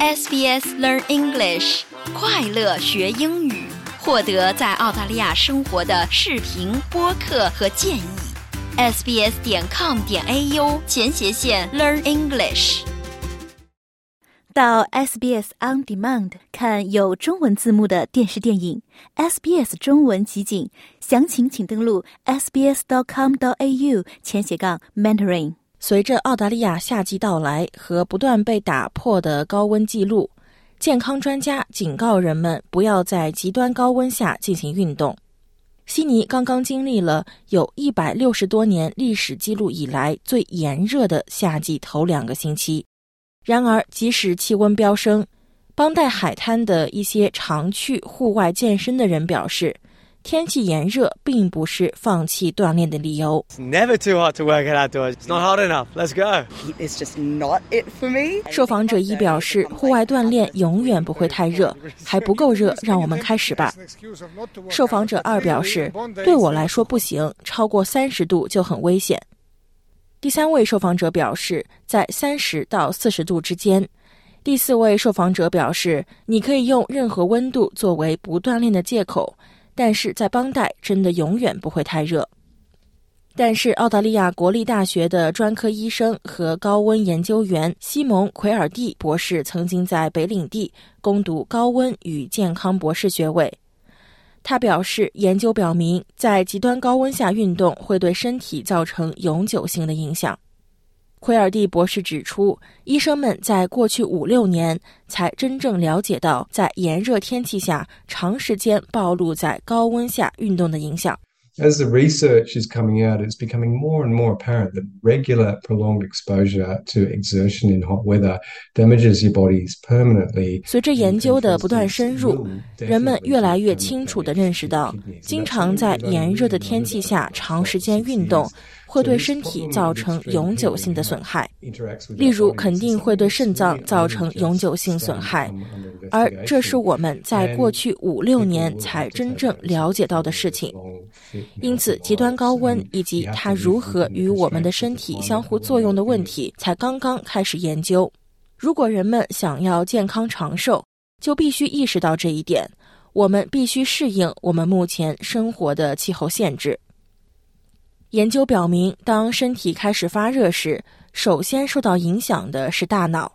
SBS Learn English，快乐学英语，获得在澳大利亚生活的视频、播客和建议。sbs 点 com 点 au 前斜线 Learn English。到 SBS On Demand 看有中文字幕的电视电影，SBS 中文集锦，详情请登录 sbs.com.au 前斜杠 mentoring。随着澳大利亚夏季到来和不断被打破的高温记录，健康专家警告人们不要在极端高温下进行运动。悉尼刚刚经历了有一百六十多年历史记录以来最炎热的夏季头两个星期。然而，即使气温飙升，邦代海滩的一些常去户外健身的人表示。天气炎热并不是放弃锻炼的理由。Never too hot to work it outdoors. It's not hot enough. Let's go. It's just not it for me. 受访者一表示，户外锻炼永远不会太热，还不够热，让我们开始吧。受访者二表示，对我来说不行，超过三十度就很危险。第三位受访者表示，在三十到四十度之间。第四位受访者表示，你可以用任何温度作为不锻炼的借口。但是在邦代真的永远不会太热。但是澳大利亚国立大学的专科医生和高温研究员西蒙·奎尔蒂博士曾经在北领地攻读高温与健康博士学位。他表示，研究表明，在极端高温下运动会对身体造成永久性的影响。奎尔蒂博士指出，医生们在过去五六年才真正了解到，在炎热天气下长时间暴露在高温下运动的影响。As the research is coming out, it's becoming more and more apparent that regular, prolonged exposure to exertion in hot weather damages your bodies permanently. 随着研究的不断深入，人们越来越清楚地认识到，经常在炎热的天气下长时间运动。会对身体造成永久性的损害，例如肯定会对肾脏造成永久性损害，而这是我们在过去五六年才真正了解到的事情。因此，极端高温以及它如何与我们的身体相互作用的问题才刚刚开始研究。如果人们想要健康长寿，就必须意识到这一点。我们必须适应我们目前生活的气候限制。研究表明，当身体开始发热时，首先受到影响的是大脑。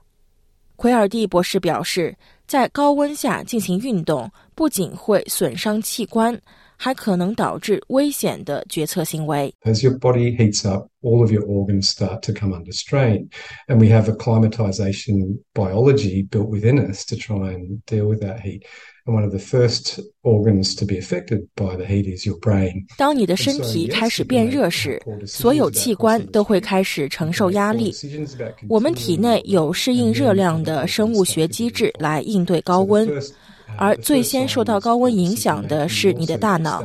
奎尔蒂博士表示，在高温下进行运动不仅会损伤器官。还可能导致危险的决策行为。As your body heats up, all of your organs start to come under strain, and we have acclimatization biology built within us to try and deal with that heat. And one of the first organs to be affected by the heat is your brain. 当你的身体开始变热时，所有器官都会开始承受压力。我们体内有适应热量的生物学机制来应对高温。而最先受到高温影响的是你的大脑，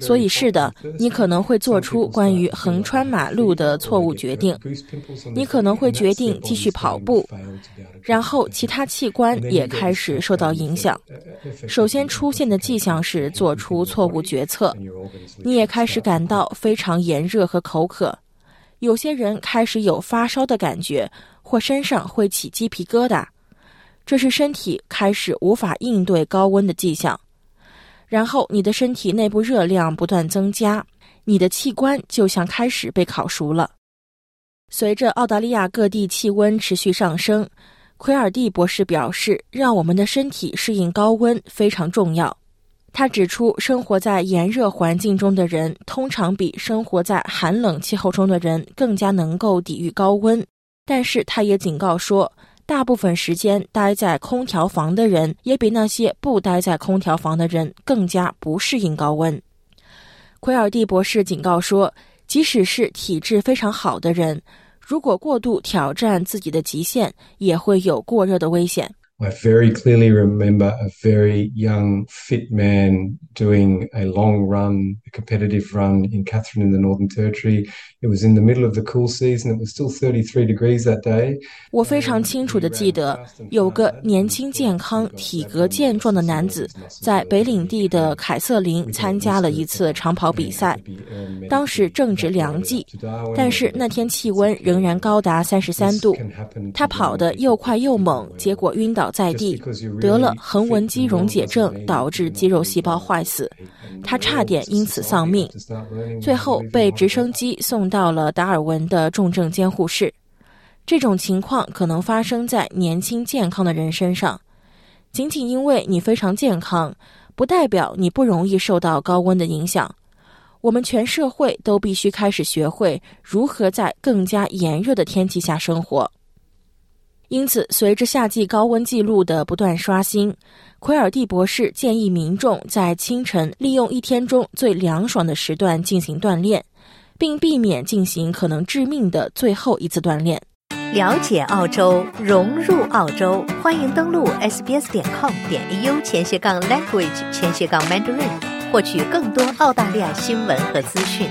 所以是的，你可能会做出关于横穿马路的错误决定。你可能会决定继续跑步，然后其他器官也开始受到影响。首先出现的迹象是做出错误决策。你也开始感到非常炎热和口渴。有些人开始有发烧的感觉，或身上会起鸡皮疙瘩。这是身体开始无法应对高温的迹象，然后你的身体内部热量不断增加，你的器官就像开始被烤熟了。随着澳大利亚各地气温持续上升，奎尔蒂博士表示，让我们的身体适应高温非常重要。他指出，生活在炎热环境中的人通常比生活在寒冷气候中的人更加能够抵御高温，但是他也警告说。大部分时间待在空调房的人，也比那些不待在空调房的人更加不适应高温。奎尔蒂博士警告说，即使是体质非常好的人，如果过度挑战自己的极限，也会有过热的危险。I very clearly remember a very young, fit man doing a long run, a competitive run in Catherine in the Northern Territory. It was in the middle of the cool season. It was still 33 degrees that day. 我非常清楚的记得，有个年轻、健康、体格健壮的男子在北领地的凯瑟琳参加了一次长跑比赛。当时正值凉季，但是那天气温仍然高达三十三度。他跑得又快又猛，结果晕倒。在地，得了横纹肌溶解症，导致肌肉细胞坏死，他差点因此丧命，最后被直升机送到了达尔文的重症监护室。这种情况可能发生在年轻健康的人身上。仅仅因为你非常健康，不代表你不容易受到高温的影响。我们全社会都必须开始学会如何在更加炎热的天气下生活。因此，随着夏季高温记录的不断刷新，奎尔蒂博士建议民众在清晨利用一天中最凉爽的时段进行锻炼，并避免进行可能致命的最后一次锻炼。了解澳洲，融入澳洲，欢迎登录 sbs 点 com 点 au 前斜杠 language 前斜杠 mandarin，获取更多澳大利亚新闻和资讯。